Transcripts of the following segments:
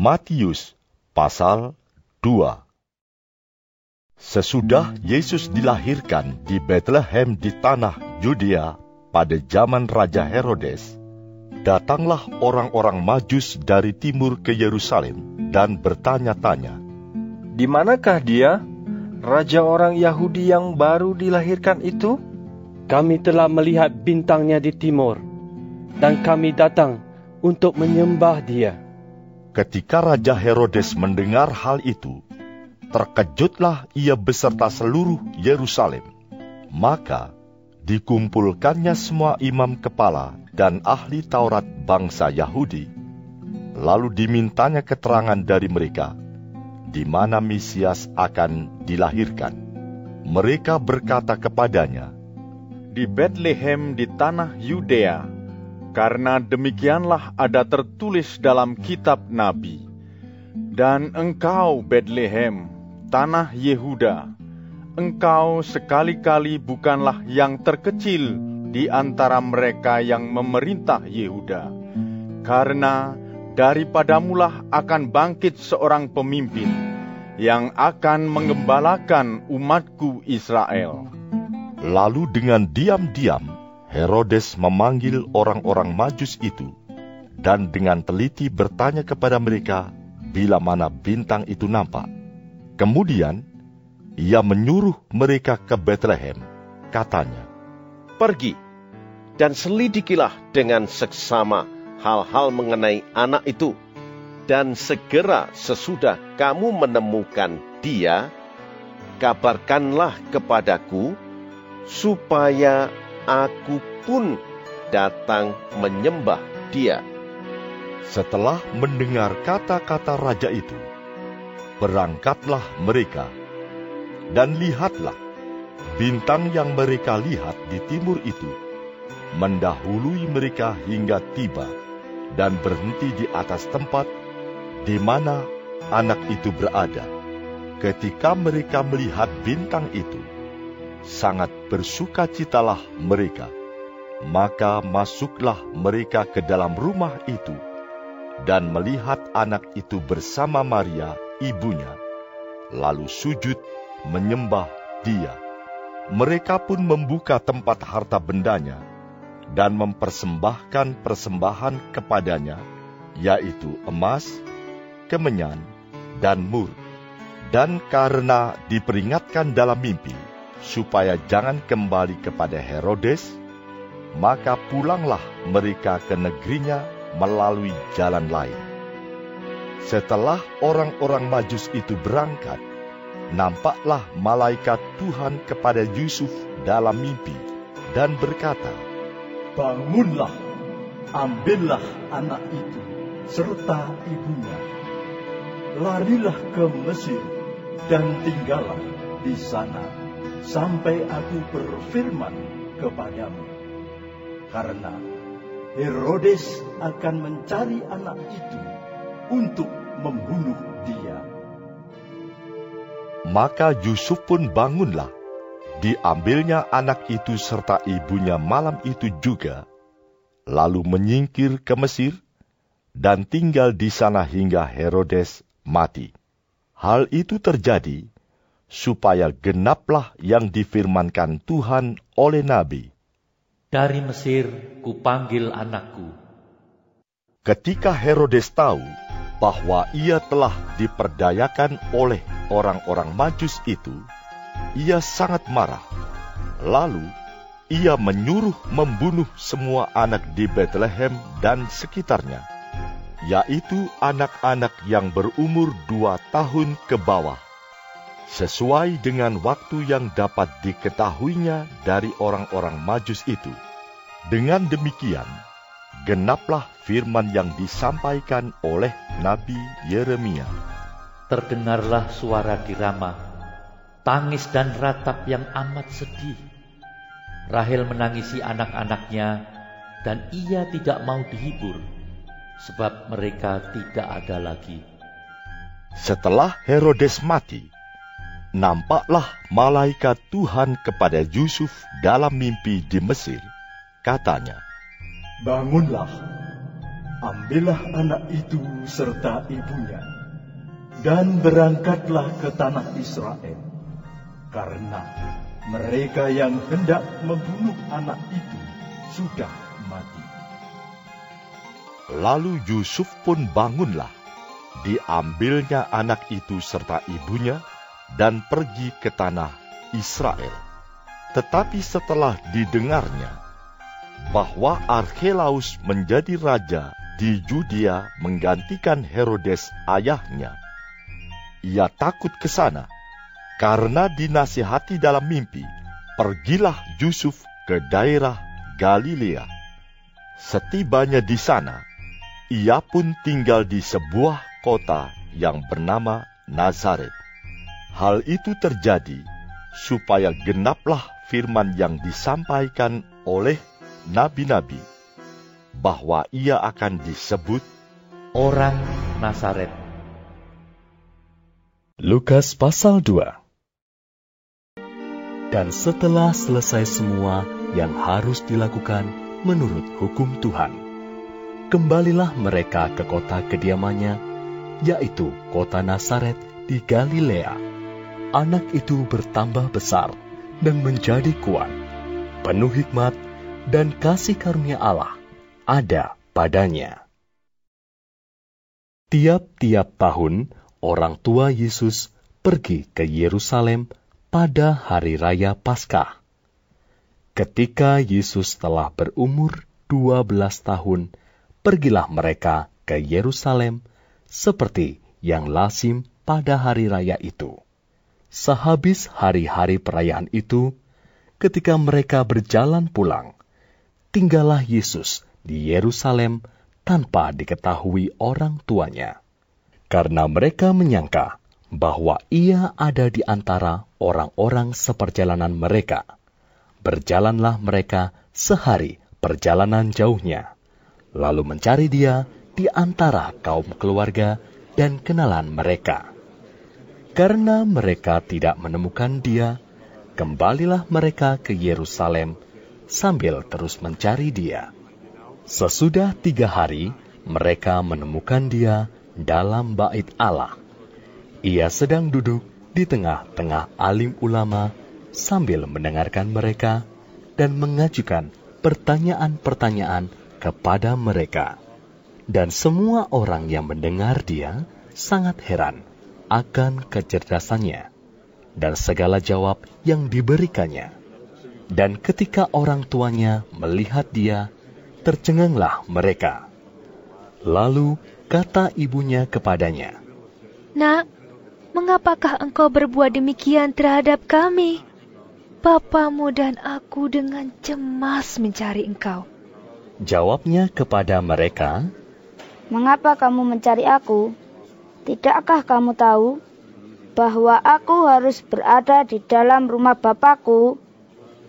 Matius pasal 2 Sesudah Yesus dilahirkan di Bethlehem di tanah Yudea pada zaman Raja Herodes, datanglah orang-orang Majus dari timur ke Yerusalem dan bertanya-tanya, Di manakah dia, raja orang Yahudi yang baru dilahirkan itu? Kami telah melihat bintangnya di timur, dan kami datang untuk menyembah dia. Ketika Raja Herodes mendengar hal itu, terkejutlah ia beserta seluruh Yerusalem. Maka dikumpulkannya semua imam kepala dan ahli Taurat bangsa Yahudi. Lalu dimintanya keterangan dari mereka, di mana Mesias akan dilahirkan. Mereka berkata kepadanya, di Bethlehem di tanah Yudea, karena demikianlah ada tertulis dalam kitab Nabi. Dan engkau, Bethlehem, tanah Yehuda, engkau sekali-kali bukanlah yang terkecil di antara mereka yang memerintah Yehuda, karena daripadamulah akan bangkit seorang pemimpin yang akan mengembalakan umatku Israel. Lalu dengan diam-diam Herodes memanggil orang-orang Majus itu dan dengan teliti bertanya kepada mereka bila mana bintang itu nampak. Kemudian ia menyuruh mereka ke Bethlehem. Katanya, Pergi dan selidikilah dengan seksama hal-hal mengenai anak itu. Dan segera sesudah kamu menemukan dia, kabarkanlah kepadaku, supaya aku pun datang menyembah dia. Setelah mendengar kata-kata raja itu, berangkatlah mereka, dan lihatlah, bintang yang mereka lihat di timur itu, mendahului mereka hingga tiba dan berhenti di atas tempat di mana anak itu berada. Ketika mereka melihat bintang itu, sangat bersukacitalah mereka. Maka masuklah mereka ke dalam rumah itu dan melihat anak itu bersama Maria, ibunya, lalu sujud menyembah dia. Mereka pun membuka tempat harta bendanya dan mempersembahkan persembahan kepadanya, yaitu emas, kemenyan, dan mur. Dan karena diperingatkan dalam mimpi, supaya jangan kembali kepada Herodes, maka pulanglah mereka ke negerinya melalui jalan lain. Setelah orang-orang Majus itu berangkat, nampaklah malaikat Tuhan kepada Yusuf dalam mimpi dan berkata, Bangunlah, ambillah anak itu serta ibunya. Larilah ke Mesir dan tinggallah di sana sampai aku berfirman kepadamu. Karena Herodes akan mencari anak itu untuk membunuh dia. Maka Yusuf pun bangunlah. Diambilnya anak itu serta ibunya malam itu juga, lalu menyingkir ke Mesir dan tinggal di sana hingga Herodes mati. Hal itu terjadi supaya genaplah yang difirmankan Tuhan oleh Nabi. Dari Mesir kupanggil anakku. Ketika Herodes tahu bahwa ia telah diperdayakan oleh orang-orang Majus itu, ia sangat marah. Lalu ia menyuruh membunuh semua anak di Bethlehem dan sekitarnya, yaitu anak-anak yang berumur dua tahun ke bawah, sesuai dengan waktu yang dapat diketahuinya dari orang-orang Majus itu. Dengan demikian, genaplah firman yang disampaikan oleh Nabi Yeremia. Terdengarlah suara di Rama, tangis dan ratap yang amat sedih. Rahel menangisi anak-anaknya dan ia tidak mau dihibur sebab mereka tidak ada lagi. Setelah Herodes mati, nampaklah malaikat Tuhan kepada Yusuf dalam mimpi di Mesir. Katanya, Bangunlah, ambillah anak itu serta ibunya, dan berangkatlah ke tanah Israel, karena mereka yang hendak membunuh anak itu sudah mati. Lalu Yusuf pun bangunlah, diambilnya anak itu serta ibunya, dan pergi ke tanah Israel. Tetapi setelah didengarnya bahwa Archelaus menjadi raja di Judea menggantikan Herodes ayahnya, ia takut ke sana karena dinasihati dalam mimpi, pergilah Yusuf ke daerah Galilea. Setibanya di sana, ia pun tinggal di sebuah kota yang bernama Nazaret. Hal itu terjadi supaya genaplah firman yang disampaikan oleh nabi-nabi bahwa ia akan disebut Orang Nazaret. Lukas pasal 2 Dan setelah selesai semua yang harus dilakukan menurut hukum Tuhan, kembalilah mereka ke kota kediamannya, yaitu kota Nazaret di Galilea. Anak itu bertambah besar dan menjadi kuat, penuh hikmat dan kasih karunia Allah ada padanya. Tiap-tiap tahun, orang tua Yesus pergi ke Yerusalem pada hari raya Paskah. Ketika Yesus telah berumur 12 tahun, pergilah mereka ke Yerusalem seperti yang lazim pada hari raya itu. Sehabis hari-hari perayaan itu, ketika mereka berjalan pulang, tinggallah Yesus di Yerusalem tanpa diketahui orang tuanya, karena mereka menyangka bahwa ia ada di antara orang-orang seperjalanan mereka. Berjalanlah mereka sehari perjalanan jauhnya, lalu mencari dia di antara kaum keluarga dan kenalan mereka. Karena mereka tidak menemukan dia, kembalilah mereka ke Yerusalem sambil terus mencari dia. Sesudah tiga hari, mereka menemukan dia dalam bait Allah. Ia sedang duduk di tengah-tengah alim ulama sambil mendengarkan mereka dan mengajukan pertanyaan-pertanyaan kepada mereka. Dan semua orang yang mendengar dia sangat heran akan kecerdasannya dan segala jawab yang diberikannya. Dan ketika orang tuanya melihat dia, tercenganglah mereka. Lalu kata ibunya kepadanya, Nak, mengapakah engkau berbuat demikian terhadap kami? Bapamu dan aku dengan cemas mencari engkau. Jawabnya kepada mereka, Mengapa kamu mencari aku? Tidakkah kamu tahu bahwa aku harus berada di dalam rumah Bapakku?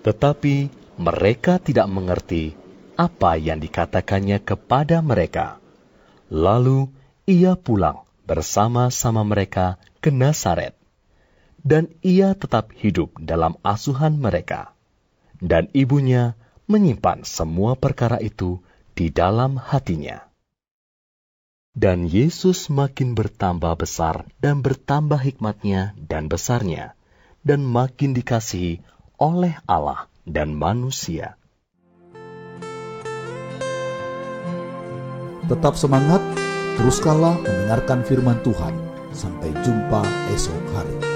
Tetapi mereka tidak mengerti apa yang dikatakannya kepada mereka. Lalu ia pulang bersama-sama mereka ke Nazaret, dan ia tetap hidup dalam asuhan mereka. Dan ibunya menyimpan semua perkara itu di dalam hatinya. Dan Yesus makin bertambah besar dan bertambah hikmatnya dan besarnya, dan makin dikasihi oleh Allah dan manusia. Tetap semangat, teruskanlah mendengarkan firman Tuhan. Sampai jumpa esok hari.